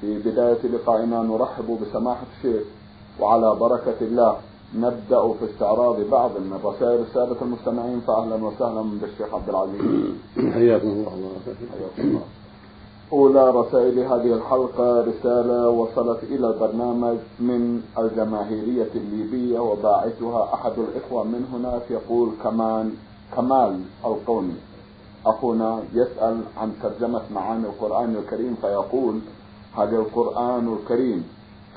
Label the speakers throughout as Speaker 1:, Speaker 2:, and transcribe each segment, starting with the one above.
Speaker 1: في بداية لقائنا نرحب بسماحة الشيخ وعلى بركة الله نبدأ في استعراض بعض من رسائل السادة المستمعين. فأهلا وسهلا بالشيخ عبد العزيز.
Speaker 2: حياكم الله.
Speaker 1: حياكم الله. أولى رسائل هذه الحلقة رسالة وصلت إلى البرنامج من الجماهيرية الليبية وباعثها أحد الإخوة من هناك يقول كمان كمال القومي أخونا يسأل عن ترجمة معاني القرآن الكريم فيقول هذا القرآن الكريم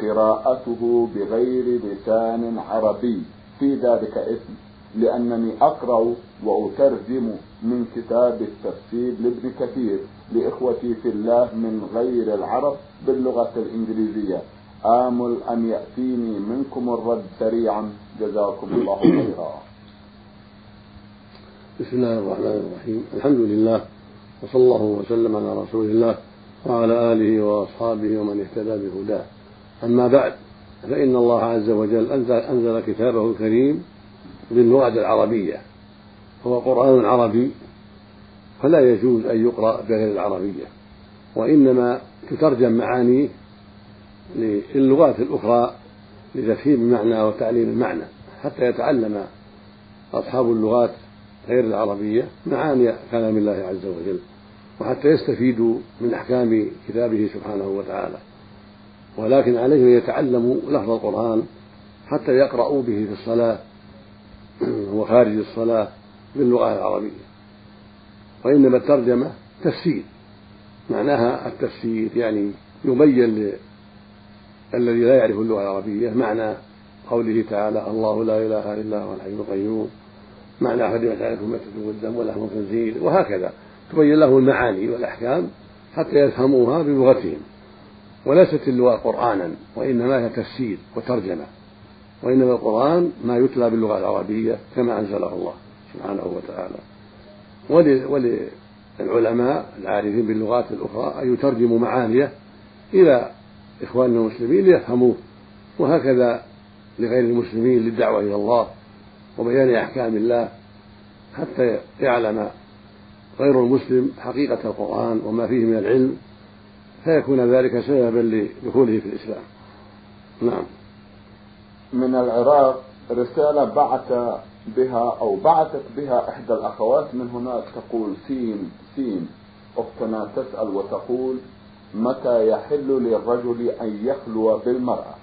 Speaker 1: قراءته بغير لسان عربي. في ذلك اسم. لأنني أقرأ وأترجم من كتاب التفسير لابن كثير لإخوتي في الله من غير العرب باللغة الإنجليزية. آمل أن يأتيني منكم الرد سريعا. جزاكم الله خيرا.
Speaker 2: بسم الله الرحمن الرحيم. الحمد لله. وصلى الله وسلم على رسول الله. وعلى آله وأصحابه ومن اهتدى بهداه. أما بعد فإن الله عز وجل أنزل, أنزل كتابه الكريم باللغة العربية. هو قرآن عربي فلا يجوز أن يقرأ بغير العربية. وإنما تترجم معانيه للغات الأخرى لتفهيم المعنى وتعليم المعنى. حتى يتعلم أصحاب اللغات غير العربية معاني كلام الله عز وجل. وحتى يستفيدوا من أحكام كتابه سبحانه وتعالى. ولكن عليهم أن يتعلموا لفظ القرآن حتى يقرأوا به في الصلاة وخارج الصلاة باللغة العربية. وإنما الترجمة تفسير معناها التفسير يعني يبين الذي لا يعرف اللغة العربية معنى قوله تعالى الله لا إله إلا هو الحي القيوم معنى حرمت عليكم ميتة والدم ولحم الخنزير وهكذا. تبين له المعاني والأحكام حتى يفهموها بلغتهم وليست اللغة قرآنا وإنما هي تفسير وترجمة وإنما القرآن ما يتلى باللغة العربية كما أنزله الله سبحانه وتعالى. وللعلماء العارفين باللغات الأخرى أن يترجموا معانيه إلى إخواننا المسلمين ليفهموه وهكذا لغير المسلمين للدعوة إلى الله وبيان أحكام الله حتى يعلم غير المسلم حقيقة القرآن وما فيه من العلم فيكون ذلك سببا لدخوله في الإسلام. نعم.
Speaker 1: من العراق رسالة بعث بها أو بعثت بها إحدى الأخوات من هناك تقول سين سين أختنا تسأل وتقول متى يحل للرجل أن يخلو بالمرأة؟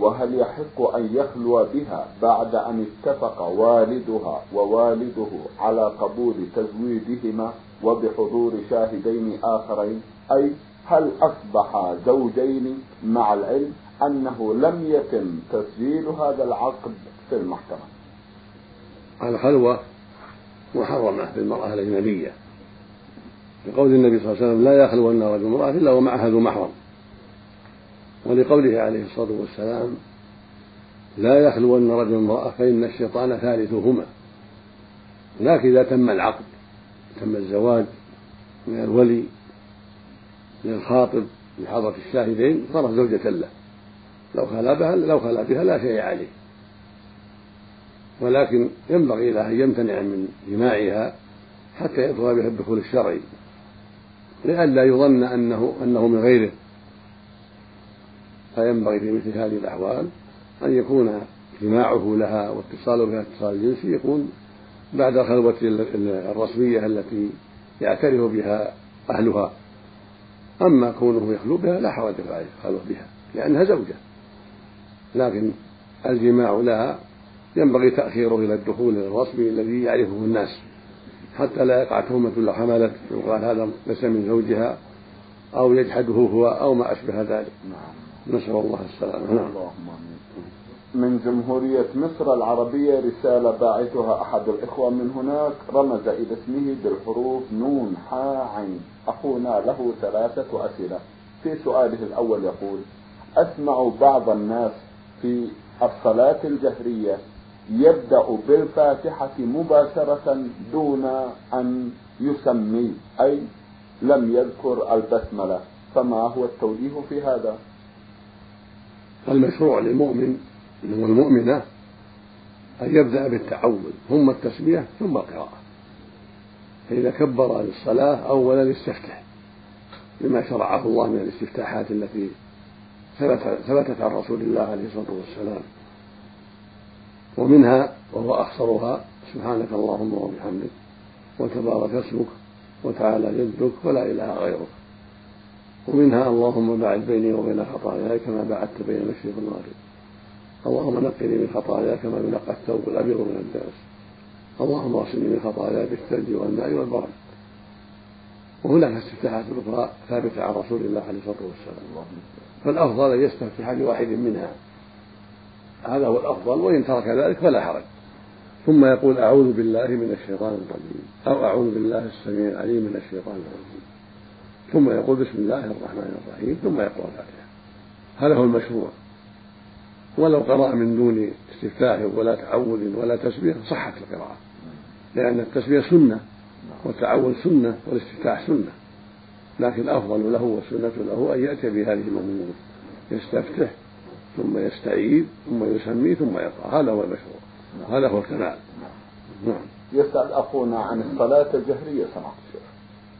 Speaker 1: وهل يحق أن يخلو بها بعد أن اتفق والدها ووالده على قبول تزويجهما وبحضور شاهدين آخرين؟ أي هل أصبحا زوجين مع العلم أنه لم يتم تسجيل هذا العقد في المحكمة؟
Speaker 2: الخلوة محرمة بالمرأة الأجنبية. لقول النبي صلى الله عليه وسلم لا يخلون رجل امرأة إلا ومعها ذو محرم. ولقوله عليه الصلاة والسلام لا يخلون رجل امرأة فإن الشيطان ثالثهما. لكن إذا تم العقد تم الزواج من الولي من الخاطب بحضرة الشاهدين صارت زوجة له. لو خلا بها لو خلا بها لا شيء عليه. ولكن ينبغي له أن يمتنع من جماعها حتى يدخل بها الدخول الشرعي لئلا يظن أنه أنه من غيره. فينبغي في مثل هذه الأحوال أن يكون جماعة لها واتصاله بها اتصال جنسي يكون بعد الخلوة الرسمية التي يعترف بها أهلها. أما كونه يخلو بها لا حرج في الخلوة بها لأنها زوجة. لكن الجماع لها ينبغي تأخيره إلى الدخول الرسمي الذي يعرفه الناس حتى لا يقع تهمة لو حملت يقال هذا ليس من زوجها أو يجحده هو أو ما أشبه ذلك. نعم. نسأل الله السلامة. نعم.
Speaker 1: اللهم آمين. من جمهورية مصر العربية رسالة باعثها أحد الإخوة من هناك رمز إلى اسمه بالحروف نون حاء عين. أخونا له ثلاثة أسئلة. في سؤاله الأول يقول أسمع بعض الناس في الصلاة الجهرية يبدأ بالفاتحة مباشرة دون أن يسمي أي لم يذكر البسملة. فما هو التوجيه في هذا؟
Speaker 2: المشروع للمؤمن والمؤمنة أن يبدأ بالتعوذ ثم التسمية ثم القراءة. فإذا كبر للصلاة أولا يستفتح بما شرعه الله من الاستفتاحات التي ثبتت عن رسول الله عليه الصلاة والسلام. ومنها وهو أخصرها سبحانك اللهم وبحمدك وتبارك اسمك وتعالى جدك ولا إله غيرك. ومنها اللهم باعد بيني وبين خطاياي كما بعدت بين المشرق والمغرب اللهم نقني من خطاياي كما ينقى الثوب الأبيض من الدنس اللهم اغسلني من خطاياي بالثلج والماء والبرد. وهناك استفتاحات أخرى ثابتة عن رسول الله عليه الصلاة والسلام. فالأفضل أن يستفتح بواحد منها. هذا هو الأفضل وإن ترك ذلك فلا حرج. ثم يقول أعوذ بالله من الشيطان الرجيم أو أعوذ بالله السميع العليم من الشيطان الرجيم. ثم يقول بسم الله الرحمن الرحيم ثم يقرأ الفاتحة. هذا هو المشروع. ولو قرأ من دون استفتاح ولا تعوذ ولا تسبيح صحت القراءة. لأن التسبيح سنة والتعوذ سنة والاستفتاح سنة. لكن الأفضل له والسنة له أن يأتي بهذه الأمور. يستفتح ثم يستعيذ ثم يسمي ثم يقرأ. هذا هو المشروع. هذا هو الكمال.
Speaker 1: نعم. يسأل أخونا عن الصلاة الجهرية سمعت الشيخ.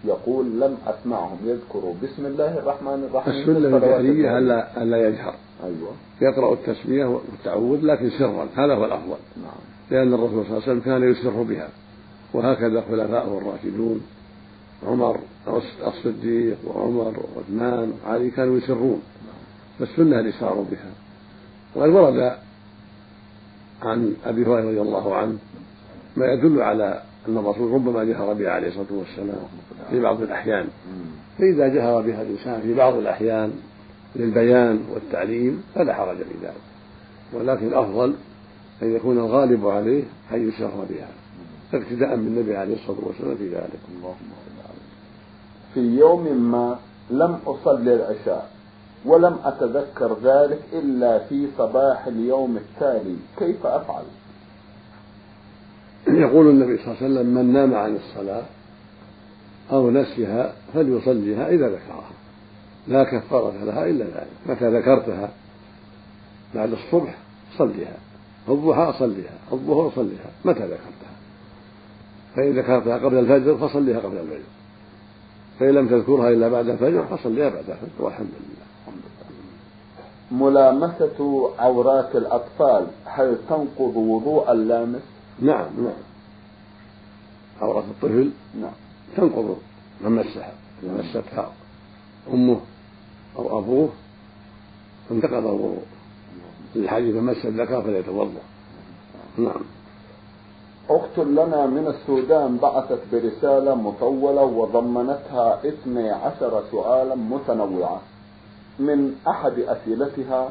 Speaker 1: يقول لم أسمعهم يذكروا بسم الله الرحمن الرحيم
Speaker 2: السنة الجهرية ألا ألا يجهر؟
Speaker 1: أيوة.
Speaker 2: يقرأ التسمية والتعوذ لكن سرا. هذا هو الأفضل.
Speaker 1: نعم.
Speaker 2: لأن الرسول صلى الله عليه وسلم كان يسر بها. وهكذا خلفاءه الراشدون عمر الصديق وعمر وعثمان وعلي كانوا يسرون. فالسنة الإسرار بها. وقد ورد عن أبي هريرة رضي الله عنه ما يدل على أن الرسول ربما جهر بها عليه الصلاة والسلام في بعض الأحيان. فإذا جهر بها الإنسان في بعض الأحيان للبيان والتعليم فلا حرج في ذلك. ولكن الأفضل أن يكون الغالب عليه أن يسر بها اقتداء بالنبي عليه الصلاة والسلام في ذلك.
Speaker 1: اللهم في يوم ما لم أصلي العشاء ولم أتذكر ذلك إلا في صباح اليوم التالي كيف أفعل؟
Speaker 2: يقول النبي صلى الله عليه وسلم من نام عن الصلاة أو نسيها فليصليها إذا ذكرها. لا كفارة لها إلا ذلك متى ذكرتها؟ بعد الصبح صليها الضحى صليها الظهر صليها متى ذكرتها؟ فإن ذكرتها قبل الفجر فصليها قبل الفجر فإن لم تذكرها إلا بعد الفجر فصليها بعد الفجر والحمد لله.
Speaker 1: ملامسة عورات الأطفال هل تنقض وضوء اللامس؟
Speaker 2: نعم نعم. عورة الطفل؟
Speaker 1: نعم.
Speaker 2: تنقض من مسها مستها أمه أو أبوه انتقض الوضوء. الحديث من مس الذكر فليتوضأ. نعم.
Speaker 1: أخت لنا من السودان بعثت برسالة مطولة وضمنتها اثني عشر سؤالا متنوعة. من أحد أسئلتها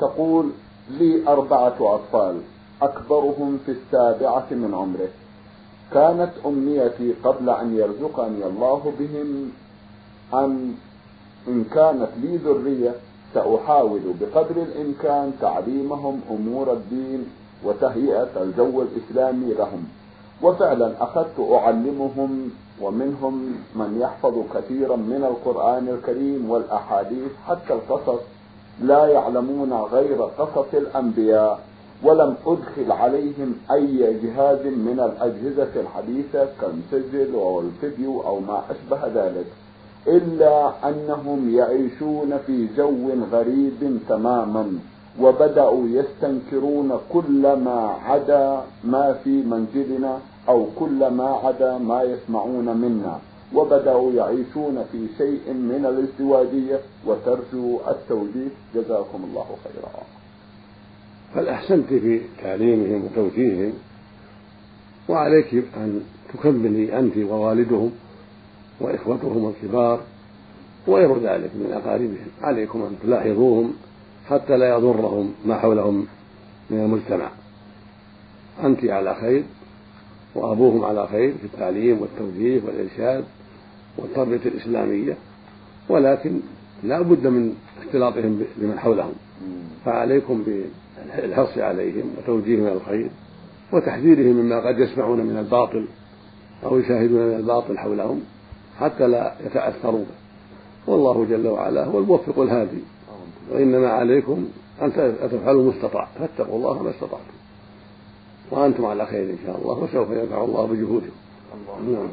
Speaker 1: تقول لي أربعة أطفال. أكبرهم في السابعة من عمره. كانت أمنيتي قبل أن يرزقني الله بهم أن إن كانت لي ذرية سأحاول بقدر الإمكان تعليمهم أمور الدين وتهيئة الجو الإسلامي لهم. وفعلا أخذت أعلمهم ومنهم من يحفظ كثيرا من القرآن الكريم والأحاديث حتى القصص لا يعلمون غير قصص الأنبياء. ولم أدخل عليهم أي جهاز من الأجهزة الحديثة كالمسجل أو الفيديو أو ما أشبه ذلك إلا أنهم يعيشون في جو غريب تماما وبدأوا يستنكرون كل ما عدا ما في منزلنا أو كل ما عدا ما يسمعون منا وبدأوا يعيشون في شيء من الازدواجية وترجو التوجيه. جزاكم الله خيرا.
Speaker 2: بل أحسنت في تعليمهم وتوجيههم وعليك أن تكملي أنت ووالدهم وإخوتهم الكبار وغير ذلك من أقاربهم. عليكم أن تلاحظوهم حتى لا يضرهم ما حولهم من المجتمع. أنت على خير وأبوهم على خير في التعليم والتوجيه والإرشاد والتربية الإسلامية ولكن لا بد من اختلاطهم بمن حولهم. فعليكم بالحرص عليهم وتوجيههم إلى الخير وتحذيرهم مما قد يسمعون من الباطل أو يشاهدون من الباطل حولهم حتى لا يتاثروا والله جل وعلا هو الموفق الهادي. وإنما عليكم أن تفعلوا استطعت. فاتقوا الله ما استطعتم. وأنتم على خير إن شاء الله وسوف ينفع الله بجهودكم.
Speaker 1: نعم.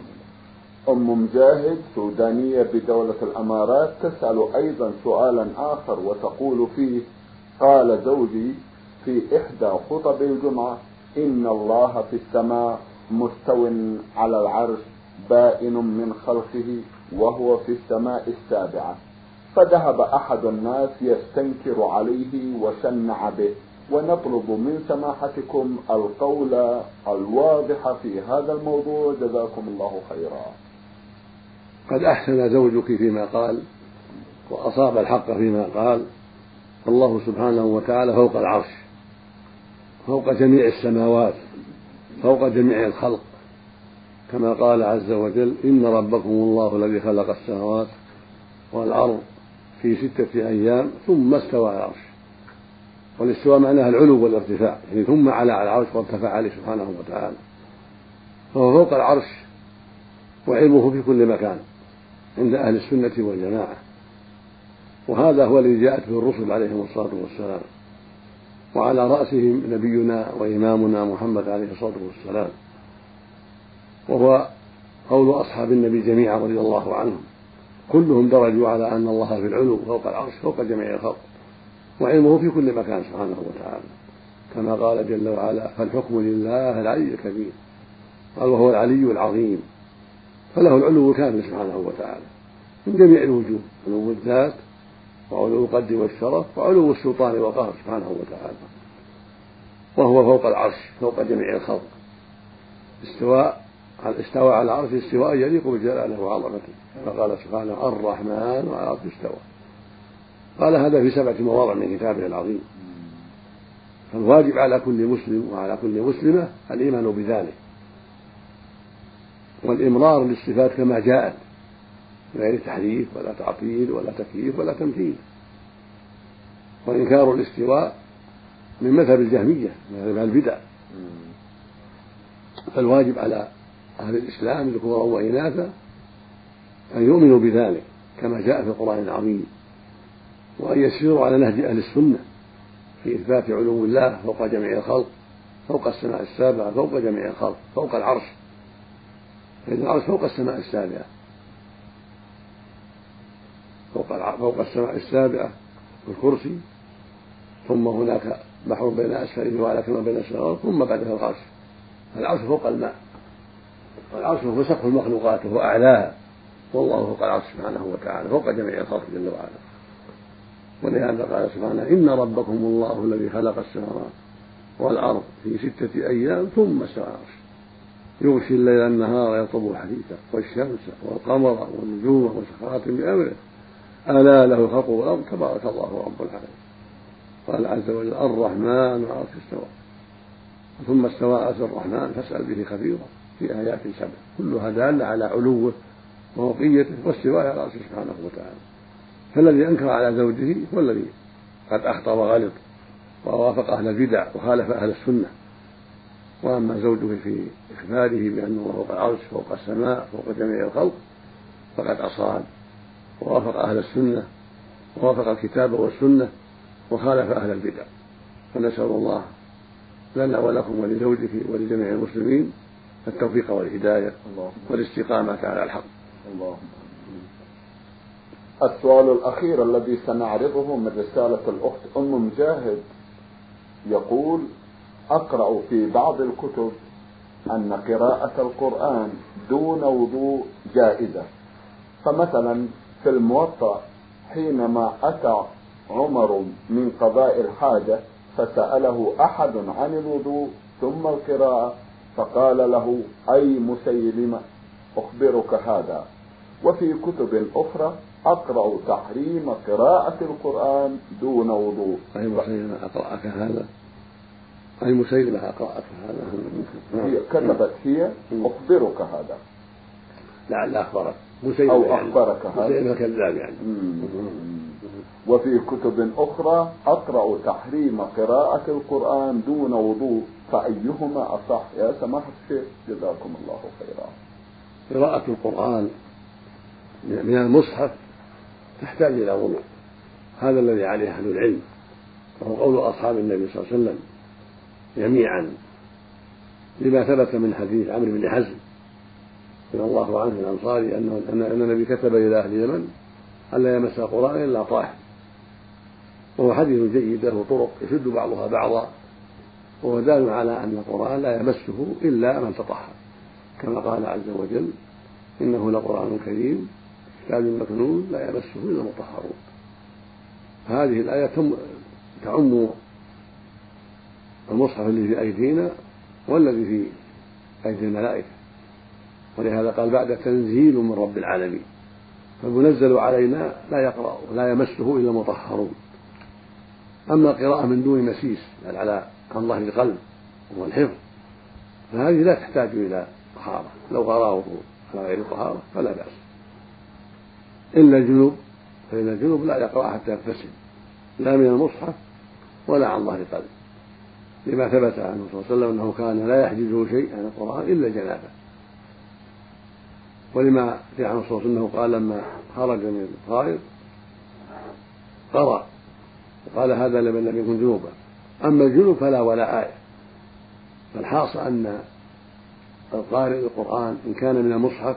Speaker 1: أم مجاهد سودانية بدولة الأمارات تسأل أيضا سؤالا آخر وتقول فيه قال زوجي في إحدى خطب الجمعة إن الله في السماء مستو على العرش بائن من خلقه وهو في السماء السابعة. فذهب أحد الناس يستنكر عليه وشنع به. ونطلب من سماحتكم القول الواضح في هذا الموضوع. جزاكم الله خيرا.
Speaker 2: قد أحسن زوجك فيما قال وأصاب الحق فيما قال. الله سبحانه وتعالى فوق العرش. فوق جميع السماوات فوق جميع الخلق. كما قال عز وجل إن ربكم الله الذي خلق السماوات والأرض في ستة أيام ثم استوى على العرش. والاستواء معناها العلو والارتفاع يعني ثم على على العرش وارتفع عليه سبحانه وتعالى. فهو فوق العرش وعلمه في كل مكان عند أهل السنة والجماعة. وهذا هو الذي جاءت به الرسل عليهم الصلاة والسلام. وعلى رأسهم نبينا وإمامنا محمد عليه الصلاة والسلام. وهو قول أصحاب النبي جميعا رضي الله عنهم. كلهم درجوا على أن الله في العلو فوق العرش فوق جميع الخلق. وعلمه في كل مكان سبحانه وتعالى. كما قال جل وعلا فالحكم لله العلي الكبير. قال وهو العلي العظيم. فله العلو الكامل سبحانه وتعالى. من جميع الوجوه علو الذات وعلو القدر والشرف وعلو السلطان والقهر سبحانه وتعالى. وهو فوق العرش فوق جميع الخلق. استواء استوى على العرش استواء يليق بجلاله وعظمته. كما قال سبحانه الرحمن على العرش استوى. قال هذا في سبعة مواضع من كتابه العظيم. فالواجب على كل مسلم وعلى كل مسلمة الإيمان بذلك. والإمرار للصفات كما جاءت. من غير تحريف ولا تعطيل ولا تكييف ولا تمثيل. وإنكار الاستواء من مذهب الجهمية مذهب البدع. فالواجب على أهل الإسلام ذكورا وإناثا أن يؤمنوا بذلك كما جاء في القرآن العظيم. وأن يسيروا على نهج أهل السنة في إثبات علو الله فوق جميع الخلق فوق السماء السابعة فوق جميع الخلق فوق العرش. فإن العرش فوق السماء السابعة. فوق فوق السماء السابعة والكرسي ثم هناك بحر بين أسفله وعلى كما بين السماوات ثم بعدها العرش العرش فوق الماء. والعرش هو سقف المخلوقات وهو أعلاها والله فوق العرش سبحانه وتعالى فوق جميع الخلق جل وعلا. ولهذا قال سبحانه إن ربكم الله الذي خلق السماوات والأرض في ستة أيام ثم استوى العرش. يغشي الليل النهار يطلب حديثا والشمس والقمر والنجوم مسخرات بأمره. ألا له خلق الأرض تبارك الله رب العالمين. قال عز وجل الرحمن على استوى. ثم استوى أتى الرحمن فاسأل به خبيرا في آيات سبع. كلها دالة على علوه وفوقيته واستوائه على رأسه سبحانه وتعالى. فالذي أنكر على زوجه هو الذي قد أخطأ وغلط ووافق أهل البدع وخالف أهل السنة. وأما زوجه في إخباره بأنه فوق العرش فوق السماء فوق جميع الخلق فقد أصاب ووافق أهل السنة ووافق الكتاب والسنة وخالف أهل البدع. فنسأل الله لنا ولكم ولزوجك ولجميع المسلمين التوفيق والهداية والاستقامة على الحق. اللهم
Speaker 1: السؤال الأخير الذي سنعرضه من رسالة الأخت أم مجاهد يقول أقرأ في بعض الكتب أن قراءة القرآن دون وضوء جائزة. فمثلا في الموطأ حينما أتى عمر من قضاء الحاجة فسأله أحد عن الوضوء ثم القراءة فقال له أي مسيلمة أخبرك هذا. وفي كتب أخرى أقرأ تحريم قراءة القرآن دون وضوء.
Speaker 2: أي مسيلمة أقرأك هذا؟ أي مسيلمة أقرأك هذا؟
Speaker 1: هي كتبت هي أخبرك هذا.
Speaker 2: لعل أخبرك.
Speaker 1: أو يعني. أخبرك
Speaker 2: هذا. كذاب يعني.
Speaker 1: وفي كتب أخرى أقرأ تحريم قراءة القرآن دون وضوء فأيهما أصح؟ يا سماحة الشيخ جزاكم الله خيرا.
Speaker 2: قراءة القرآن من المصحف تحتاج إلى وضوء. هذا الذي عليه أهل العلم. وهو قول أصحاب النبي صلى الله عليه وسلم جميعا. لما ثبت من حديث عمرو بن حزم رضي الله عنه الأنصاري أنه أن النبي كتب إلى أهل اليمن ألا يمس القرآن إلا طاهر. وهو حديث جيد له طرق يشد بعضها بعضا وهو دال على أن القرآن لا يمسه إلا من تطهر. كما قال عز وجل إنه لقرآن كريم كتاب مكنون لا يمسه إلا المطهرون. هذه الآية تعم المصحف الذي في أيدينا والذي في أيدي الملائكة. ولهذا قال بعد تنزيل من رب العالمين. فالمنزل علينا لا يقرأ ولا يمسه إلا المطهرون. أما القراءة من دون مسيس بل على عن ظهر القلب والحفظ فهذه لا تحتاج إلى طهارة. لو قرأه على غير طهارة فلا بأس. إلا الجنوب فإن الجنوب لا يقرأ حتى يغتسل لا من المصحف ولا عن ظهر قلب لما ثبت عنه صلى الله عليه وسلم أنه كان لا يحجزه شيء عن القرآن إلا الجنابة ولما الله عليه وسلم أنه قال لما خرج من الغائط قرأ وقال هذا لمن لم يكن جنوبا. أما الجنوب فلا ولا آية. فالحاصل أن القارئ القرآن إن كان من المصحف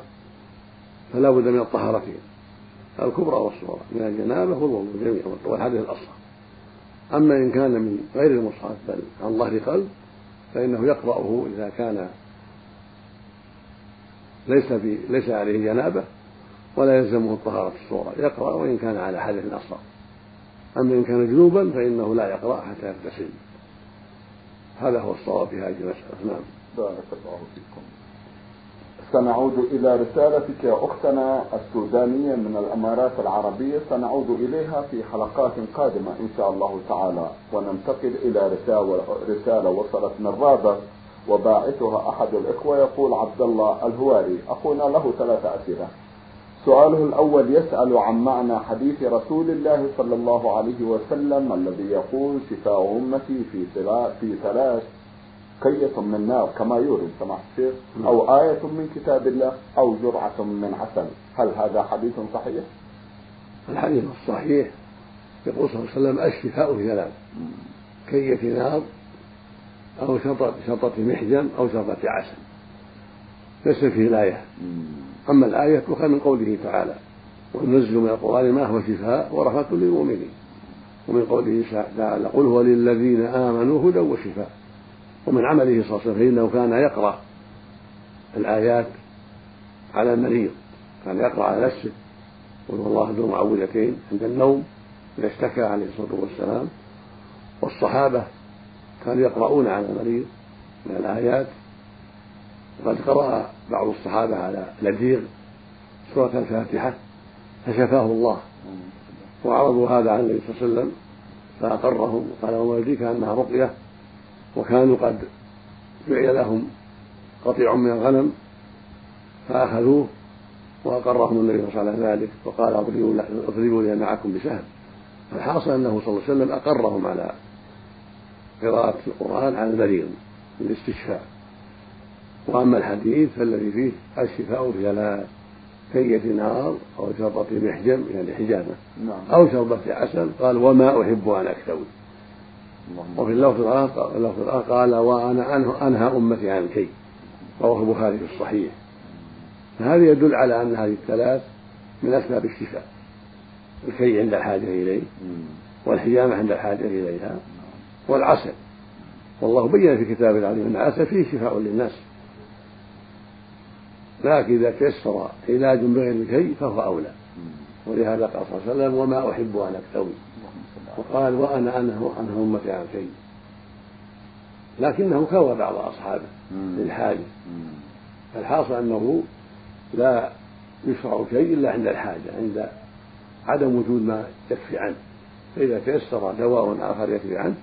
Speaker 2: فلا بد من الطهارتين. الكبرى والصغرى من الجنابة والوضوء جميعا والحدث الأصغر أما إن كان من غير المصحف بل عن ظهر قلب فإنه يقرأه إذا كان ليس في ليس عليه جنابة ولا يلزمه الطهارة الصغرى يقرأ وإن كان على حدث أصغر. أما إن كان جنوبا فإنه لا يقرأ حتى يغتسل. هذا هو الصواب في هذه المسألة. نعم.
Speaker 1: بارك الله فيكم. سنعود إلى رسالتك يا أختنا السودانية من الأمارات العربية. سنعود إليها في حلقات قادمة إن شاء الله تعالى. وننتقل إلى رسالة وصلت من رابط وباعثها أحد الإخوة يقول عبد الله الهواري. أخونا له ثلاثة أسئلة. سؤاله الأول يسأل عن معنى حديث رسول الله صلى الله عليه وسلم الذي يقول شفاء أمتي في في ثلاث كية من نار كما يورد سماحة الشيخ أو آية من كتاب الله أو جرعة من عسل. هل هذا حديث صحيح؟
Speaker 2: الحديث الصحيح يقول صلى الله عليه وسلم الشفاء في ثلاث كية نار أو شطة شطة محجم أو شطة عسل. ليس فيه الآية. أما الآية تؤخذ من قوله تعالى وننزل من القرآن ما هو شفاء ورحمة للمؤمنين. ومن قوله تعالى قل هو للذين آمنوا هدى وشفاء. ومن عمله صلى الله عليه وسلم فإنه كان يقرأ الآيات على المريض. كان يقرأ على نفسه. قل هو الله ذو معوذتين عند النوم إذا اشتكى عليه الصلاة والسلام. والصحابة كانوا يقرؤون على المريض من الآيات. وقد قرأ بعض الصحابة على لديغ سورة الفاتحة فشفاه الله. وعرضوا هذا عن النبي صلى الله عليه وسلم فأقرهم وقال وما يدريك أنها رقية. وكانوا قد جعل لهم قطيع من الغنم فأخذوه وأقرهم النبي صلى الله عليه وسلم ذلك. وقال أضربوا لي معكم بسهم فالحاصل أنه صلى الله عليه وسلم أقرهم على قراءة القرآن على المريض للاستشفاء. وأما الحديث فالذي فيه الشفاء في ثلاث كية نار أو شربة محجم يعني حجامة نعم. أو شربة عسل قال وما أحب أن أكتوي. وفي اللفظ الآخر قال وأنا أنهى أمتي عن الكي رواه البخاري في الصحيح. فهذا يدل على أن هذه الثلاث من أسباب الشفاء الكي عند الحاجة إليه والحجامة عند الحاجة إليها. والعسل. والله بين في كتابه العظيم أن العسل فيه شفاء للناس. لكن إذا تيسر علاج بغير الكي فهو أولى. ولهذا قال صلى الله عليه وسلم وما أحب أن أكتوي. وقال وأنا أنهى أنهى أمتي عن الكي لكنه كوى بعض أصحابه للحاجة. فالحاصل أنه لا يشرع الكي إلا عند الحاجة عند عدم وجود ما يكفي عنه. فإذا تيسر دواء آخر يكفي عنه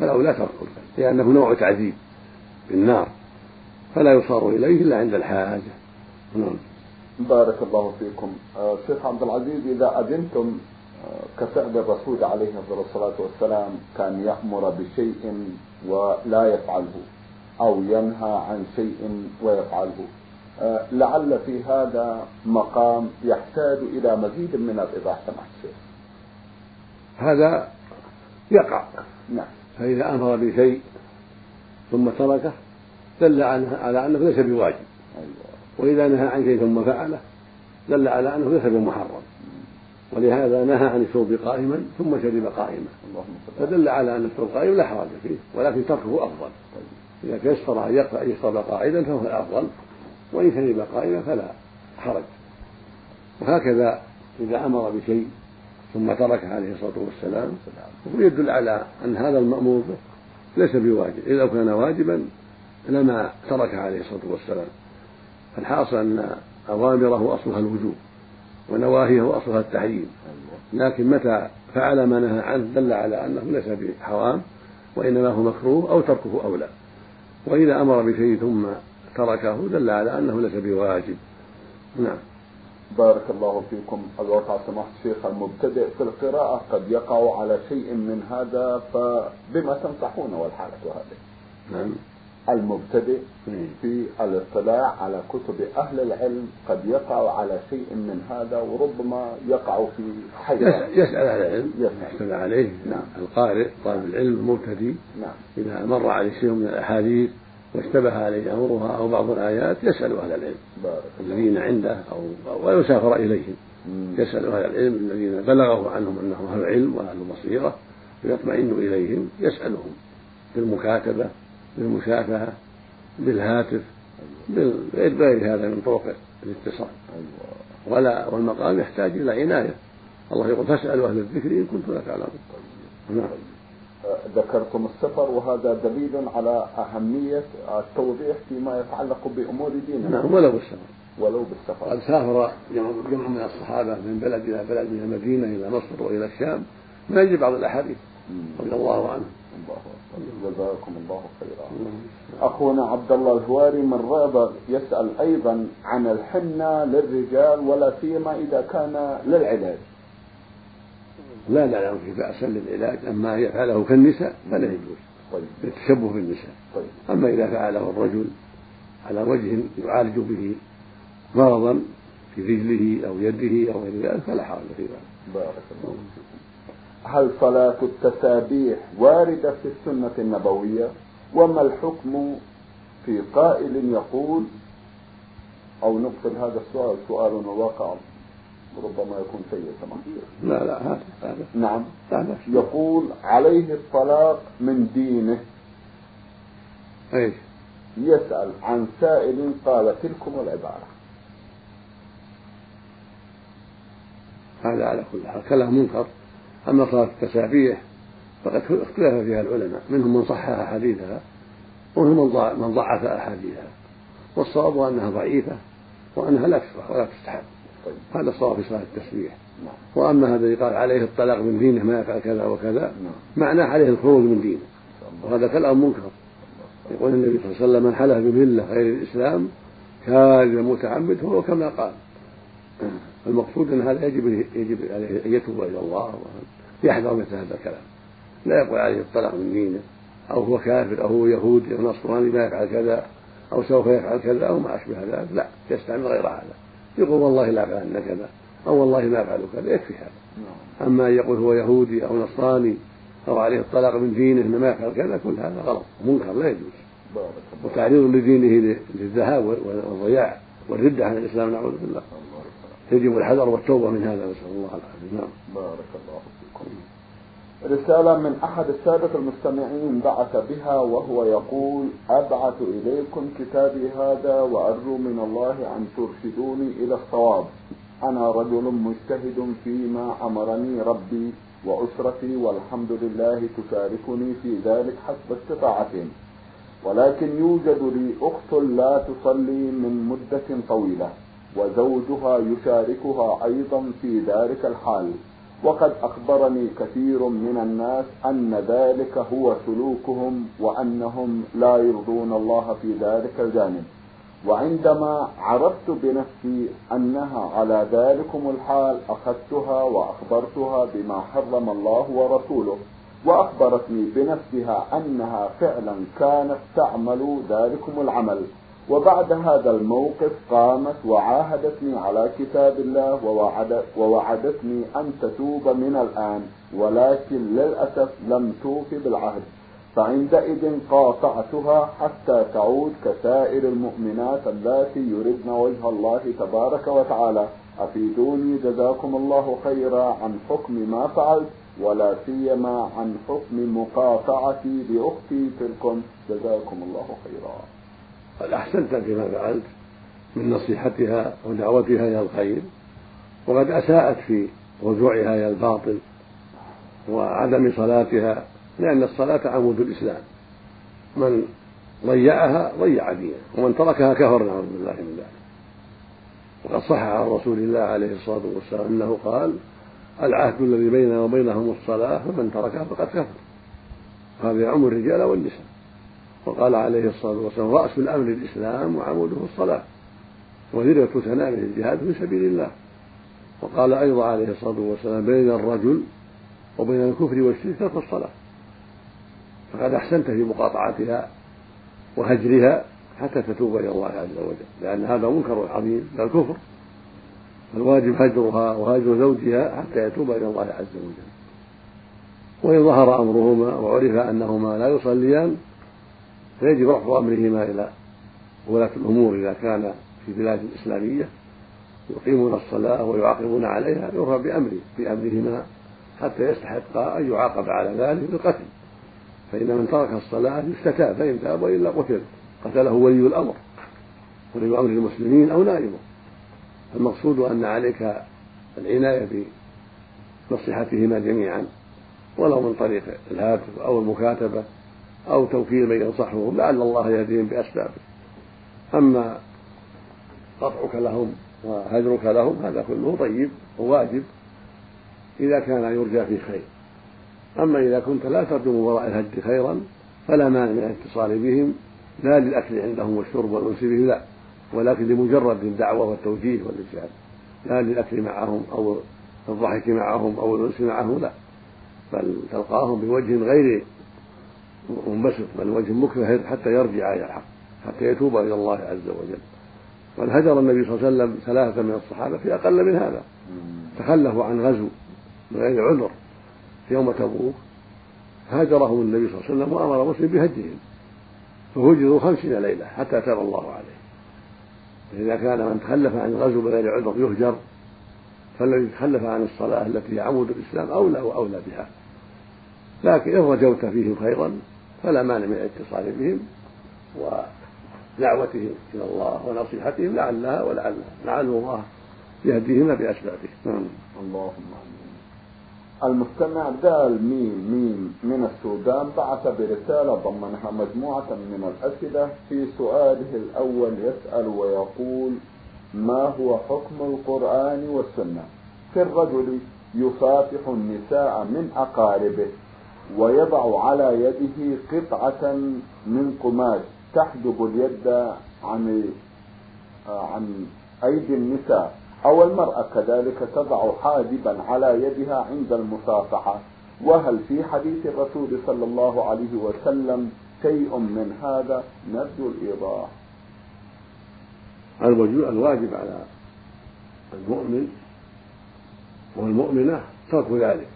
Speaker 2: فالأولى ترك الكي لأنه نوع تعذيب بالنار فلا يصار إليه إلا عند الحاجة. نعم.
Speaker 1: بارك الله فيكم. آه، شيخ عبد العزيز إذا أذنتم آه، كفعل الرسول عليه الصلاة والسلام كان يأمر بشيء ولا يفعله أو ينهى عن شيء ويفعله. آه، لعل في هذا مقام يحتاج إلى مزيد من الإيضاح سماحة الشيخ.
Speaker 2: هذا يقع.
Speaker 1: نعم.
Speaker 2: فإذا أمر بشيء ثم تركه دل على أنه ليس بواجب. وإذا نهى عن شيء ثم فعله دل على أنه ليس بمحرم. ولهذا نهى عن الشرب قائما ثم شرب قائما. فدل على أن الشرب قائما لا حرج فيه ولكن تركه أفضل. إذا تيسر أن يشرب قائدا فهو الأفضل وإن شرب قائما فلا حرج. وهكذا إذا أمر بشيء ثم تركه عليه الصلاة والسلام. يدل على أن هذا المأمور به ليس بواجب إذا كان واجبا لما ترك عليه الصلاة والسلام. فالحاصل أن أوامره أصلها الوجوب ونواهيه أصلها التحريم. لكن متى فعل ما نهى عنه دل على أنه ليس بحرام وإنما هو مكروه أو تركه أولى وإذا أمر بشيء ثم تركه دل على أنه ليس بواجب. نعم.
Speaker 1: بارك الله فيكم. الواقع سماحة الشيخ المبتدئ في القراءة قد يقع على شيء من هذا فبما تنصحون والحالة هذه.
Speaker 2: نعم.
Speaker 1: المبتدئ في الاطلاع على كتب أهل العلم قد يقع على شيء من هذا وربما يقع في حيرة
Speaker 2: يسأل أهل العلم. يسأل عليه.
Speaker 1: نعم.
Speaker 2: القارئ طالب العلم المبتدئ.
Speaker 1: نعم.
Speaker 2: إذا مر عليه شيء من الأحاديث واشتبه عليه أمرها أو بعض الآيات يسأل أهل العلم. الذين عنده أو ويسافر إليهم. يسأل أهل العلم الذين بلغه عنهم أنهم أهل علم وأهل بصيرة ويطمئن إليهم يسألهم بالمكاتبة بالمشافهة بالهاتف بغير هذا من طرق الاتصال. ولا والمقام يحتاج إلى عناية. الله يقول فاسألوا أهل الذكر إن كنتم لا تعلمون. نعم.
Speaker 1: ذكرتم السفر وهذا دليل على أهمية التوضيح فيما يتعلق بأمور ديننا.
Speaker 2: نعم ولو بالسفر.
Speaker 1: ولو بالسفر.
Speaker 2: قد سافر جمع من الصحابة من بلد إلى بلد من المدينة إلى مصر وإلى الشام ما يجي بعض الأحاديث. رضي الله عنه.
Speaker 1: الله جزاكم الله خيرا. أخونا عبد الله الهواري من رابغ يسأل أيضا عن الحنة للرجال ولا سيما إذا كان للعلاج
Speaker 2: لا نعلم في بأسا للعلاج. أما يفعله كالنساء فلا يجوز
Speaker 1: طيب.
Speaker 2: للتشبه بالنساء.
Speaker 1: طيب.
Speaker 2: أما إذا فعله الرجل على وجه يعالج به مرضا في رجله أو يده أو غير ذلك فلا حرج في ذلك.
Speaker 1: بارك الله هل صلاة التسابيح واردة في السنة النبوية؟ وما الحكم في قائل يقول أو نقفل هذا السؤال سؤال واقع ربما يكون سيء كما
Speaker 2: لا لا هذا هذا
Speaker 1: نعم.
Speaker 2: لا
Speaker 1: يقول عليه الطلاق من دينه.
Speaker 2: إيش؟
Speaker 1: يسأل عن سائل قال تلكم العبارة.
Speaker 2: هذا على كل حال. كلام منكر. أما صلاة التسابيح فقد اختلف فيها العلماء. منهم من صحح أحاديثها ومنهم من ضعف أحاديثها. والصواب أنها ضعيفة وأنها لا تشرع ولا تستحب.
Speaker 1: طيب.
Speaker 2: هذا الصواب في صلاة التسبيح.
Speaker 1: نعم.
Speaker 2: وأما هذا قال عليه الطلاق من دينه ما يفعل كذا وكذا
Speaker 1: نعم.
Speaker 2: معناه عليه الخروج من دينه. وهذا كلام منكر. يقول النبي صلى الله عليه وسلم من حلف بملة غير الإسلام كاذب متعمد فهو كما قال. المقصود أن هذا يجب يجب عليه أن يتوب إلى الله ويحذر مثل هذا الكلام. لا يقول عليه الطلاق من دينه أو هو كافر أو هو يهودي أو نصراني ما يفعل كذا أو سوف يفعل كذا أو ما أشبه ذلك. لا يستعمل غير هذا. يقول والله لا افعلن كذا أو والله ما أفعل كذا يكفي هذا.
Speaker 1: نعم.
Speaker 2: أما أن يقول هو يهودي أو نصراني أو عليه الطلاق من دينه إنه ما يفعل كذا كل هذا غلط منكر لا يجوز. وتعريض لدينه للذهاب والضياع والردة عن الإسلام نعوذ بالله. يجب الحذر والتوبة من هذا نسأل الله العافية. نعم.
Speaker 1: بارك الله فيكم. رسالة من أحد السادة المستمعين بعث بها وهو يقول أبعث إليكم كتابي هذا وأرجو من الله أن ترشدوني إلى الصواب. أنا رجل مجتهد فيما أمرني ربي وأسرتي والحمد لله تشاركني في ذلك حسب استطاعتهم ولكن يوجد لي أخت لا تصلي من مدة طويلة وزوجها يشاركها أيضا في ذلك الحال. وقد أخبرني كثير من الناس أن ذلك هو سلوكهم وأنهم لا يرضون الله في ذلك الجانب. وعندما عرفت بنفسي أنها على ذلكم الحال أخذتها وأخبرتها بما حرم الله ورسوله وأخبرتني بنفسها أنها فعلا كانت تعمل ذلكم العمل. وبعد هذا الموقف قامت وعاهدتني على كتاب الله ووعد ووعدتني أن تتوب من الآن ولكن للأسف لم توف بالعهد. فعندئذ قاطعتها حتى تعود كسائر المؤمنات اللاتي يردن وجه الله تبارك وتعالى. أفيدوني جزاكم الله خيرا عن حكم ما فعلت ولا سيما عن حكم مقاطعتي لأختي تلكم جزاكم الله خيرا.
Speaker 2: قد أحسنت فيما فعلت من نصيحتها ودعوتها إلى الخير وقد أساءت في رجوعها إلى الباطل وعدم صلاتها لأن الصلاة عمود الإسلام. من ضيعها ضيع دينه ومن تركها كفر نعوذ بالله من ذلك. وقد صح عن رسول الله عليه الصلاة والسلام أنه قال العهد الذي بيننا وبينهم الصلاة فمن تركها فقد كفر. هذا يعم الرجال والنساء. وقال عليه الصلاة والسلام رأس الأمر الإسلام وعموده الصلاة وذروة سنامه الجهاد في سبيل الله. وقال أيضا عليه الصلاة والسلام بين الرجل وبين الكفر والشرك ترك الصلاة. فقد أحسنت في مقاطعتها وهجرها حتى تتوب إلى الله عز وجل لأن هذا منكر عظيم من الكفر فالواجب هجرها وهجر زوجها حتى يتوب إلى الله عز وجل. وإن ظهر أمرهما وعرف أنهما لا يصليان فيجب رفع أمرهما إلى ولاة الأمور إذا كان في بلاد إسلامية يقيمون الصلاة ويعاقبون عليها يرفع بأمره بأمرهما حتى يستحق أن يعاقب على ذلك بالقتل. فإن من ترك الصلاة يستتاب فإن تاب وإلا قتل. قتله ولي الأمر ولي أمر المسلمين أو نائبه. المقصود أن عليك العناية بنصيحتهما جميعا ولو من طريق الهاتف أو المكاتبة. أو توكيل من ينصحهم لعل الله يهديهم بأسبابه. أما قطعك لهم وهجرك لهم هذا كله طيب وواجب إذا كان يرجى فيه خير. أما إذا كنت لا ترجو من وراء الهجر خيرا فلا مانع من الاتصال بهم لا للأكل عندهم والشرب والأنس بهم لا. ولكن لمجرد الدعوة والتوجيه والإرشاد لا للأكل معهم أو الضحك معهم أو الأنس معهم لا. بل تلقاهم بوجه غير منبسط بل وجه مكره حتى يرجع إلى الحق حتى يتوب إلى الله عز وجل. قد هجر النبي صلى الله عليه وسلم ثلاثة من الصحابة في أقل من هذا. تخلفوا عن غزو من غير عذر يوم تبوك. هاجرهم النبي صلى الله عليه وسلم وأمر مسلم بهجهم. فهجروا خمسين ليلة حتى تاب الله عليه. فإذا كان من تخلف عن الغزو بغير عذر يهجر. فالذي تخلف عن الصلاة التي هي عمود الإسلام أولى وأولى بها. لكن إن رجوت فيهم خيرا فلا مانع من الاتصال بهم ودعوتهم إلى الله ونصيحتهم لعلها ولعلها لعل الله يهديهما بأسبابه نعم.
Speaker 1: اللهم المستمع دال ميم ميم من السودان بعث برسالة ضمنها مجموعة من الأسئلة في سؤاله الأول يسأل ويقول ما هو حكم القرآن والسنة؟ في الرجل يصافح النساء من أقاربه. ويضع على يده قطعة من قماش تحجب اليد عن عن أيدي النساء. أو المرأة كذلك تضع حاجبا على يدها عند المصافحة. وهل في حديث الرسول صلى الله عليه وسلم شيء من هذا؟ نرجو الإيضاح.
Speaker 2: الواجب على المؤمن والمؤمنة ترك ذلك.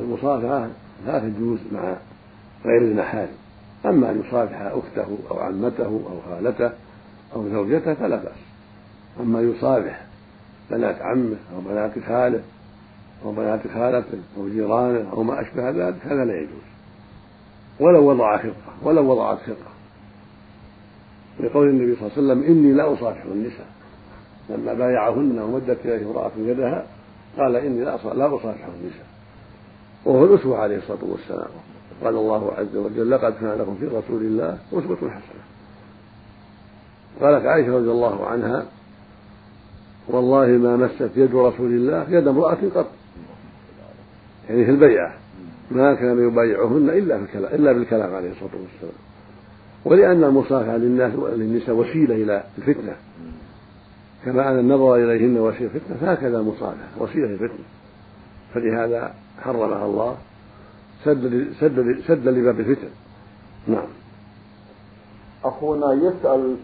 Speaker 2: المصافحة لا تجوز مع غير المحارم أما أن يصافح أخته أو عمته أو خالته أو زوجته فلا بأس. أما يصافح بنات عمه أو بنات خاله أو بنات خالته أو جيرانه أو ما أشبه ذلك هذا لا يجوز. ولو وضع خطة ولو وضعت خطة. لقول النبي صلى الله عليه وسلم إني لا أصافح النساء. لما بايعهن ومدت إليه امرأة يدها قال إني لا أصافح النساء. وهو الأسوة عليه الصلاة والسلام. قال الله عز وجل لقد كان لكم في رسول الله أسوة حسنة. قالت عائشة رضي الله عنها والله ما مست يد رسول الله يد امرأة قط. يعني في البيعة. ما كان يبايعهن إلا في الكلام إلا بالكلام عليه الصلاة والسلام. ولأن المصافحة للناس للنساء وسيلة إلى الفتنة. كما أن النظر إليهن وسيلة فتنة فهكذا المصافحة وسيلة للفتنة فلهذا حرمها الله سد سد سد لباب الفتن. نعم.
Speaker 1: أخونا يسأل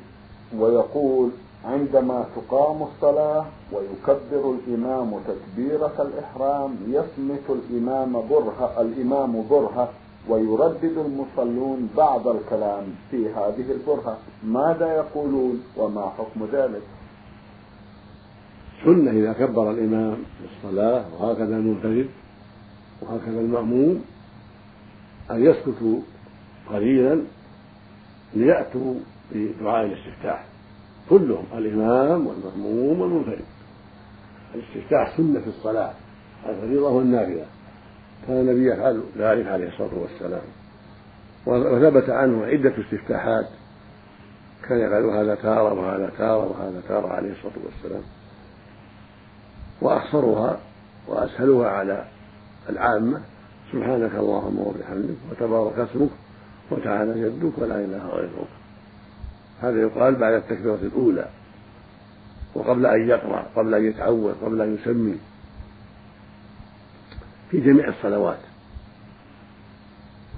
Speaker 1: ويقول عندما تقام الصلاة ويكبر الإمام تكبيرة الإحرام يصمت الإمام برهة الإمام برهة ويردد المصلون بعض الكلام في هذه البرهة ماذا يقولون وما حكم ذلك؟
Speaker 2: سنة إذا كبر الإمام في الصلاة وهكذا المنفرد وهكذا المأموم أن يسكتوا قليلا ليأتوا بدعاء الاستفتاح. كلهم الإمام والمأموم والمنفرد الاستفتاح سنة في الصلاة الفريضة والنافلة. كان النبي يفعل ذلك عليه الصلاة والسلام. وثبت عنه عدة استفتاحات. كان يفعل هذا تارة وهذا تارة وهذا تارة عليه الصلاة والسلام. وأخصرها وأسهلها على العامة سبحانك اللهم وبحمدك وتبارك اسمك وتعالى جدك ولا إله غيرك. هذا يقال بعد التكبيرة الأولى وقبل أن يقرأ قبل أن يتعوذ قبل أن يسمي. في جميع الصلوات.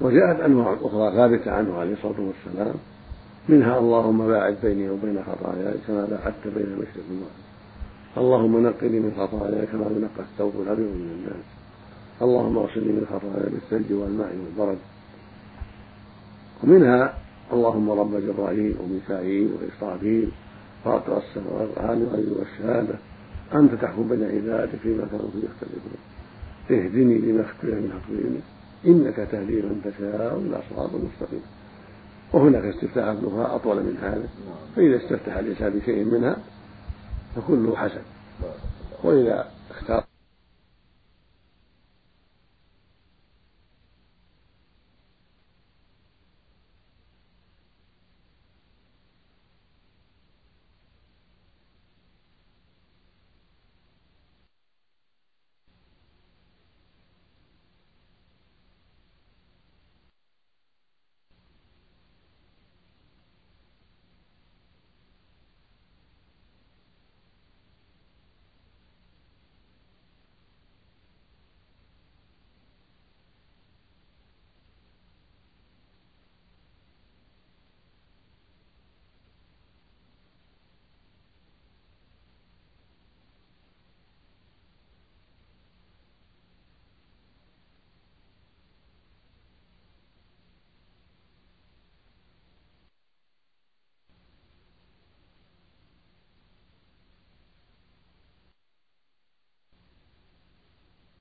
Speaker 2: وجاءت أنواع أخرى ثابتة عنه عليه الصلاة والسلام منها اللهم باعد بيني وبين خطاياي كما باعدت بين المشرق والمغرب. اللهم نقني من خطاياي كما ينقى الثوب الأبيض من الناس. اللهم اغسلني من خطاياي بالثلج والماء والبرد. ومنها اللهم رب جبرائيل وميكائيل وإسرافيل. فاطر السماوات والعالم الغيب والشهادة. أنت تحكم بين عبادك فيما كانوا فيه يختلفون. اهدني لما اختلف من حكمه إنك تهدي من تشاء إلى صراط مستقيم. وهناك استفتاحات أخرى أطول من هذا. فإذا استفتح الإنسان بشيء منها فكله حسن. وإذا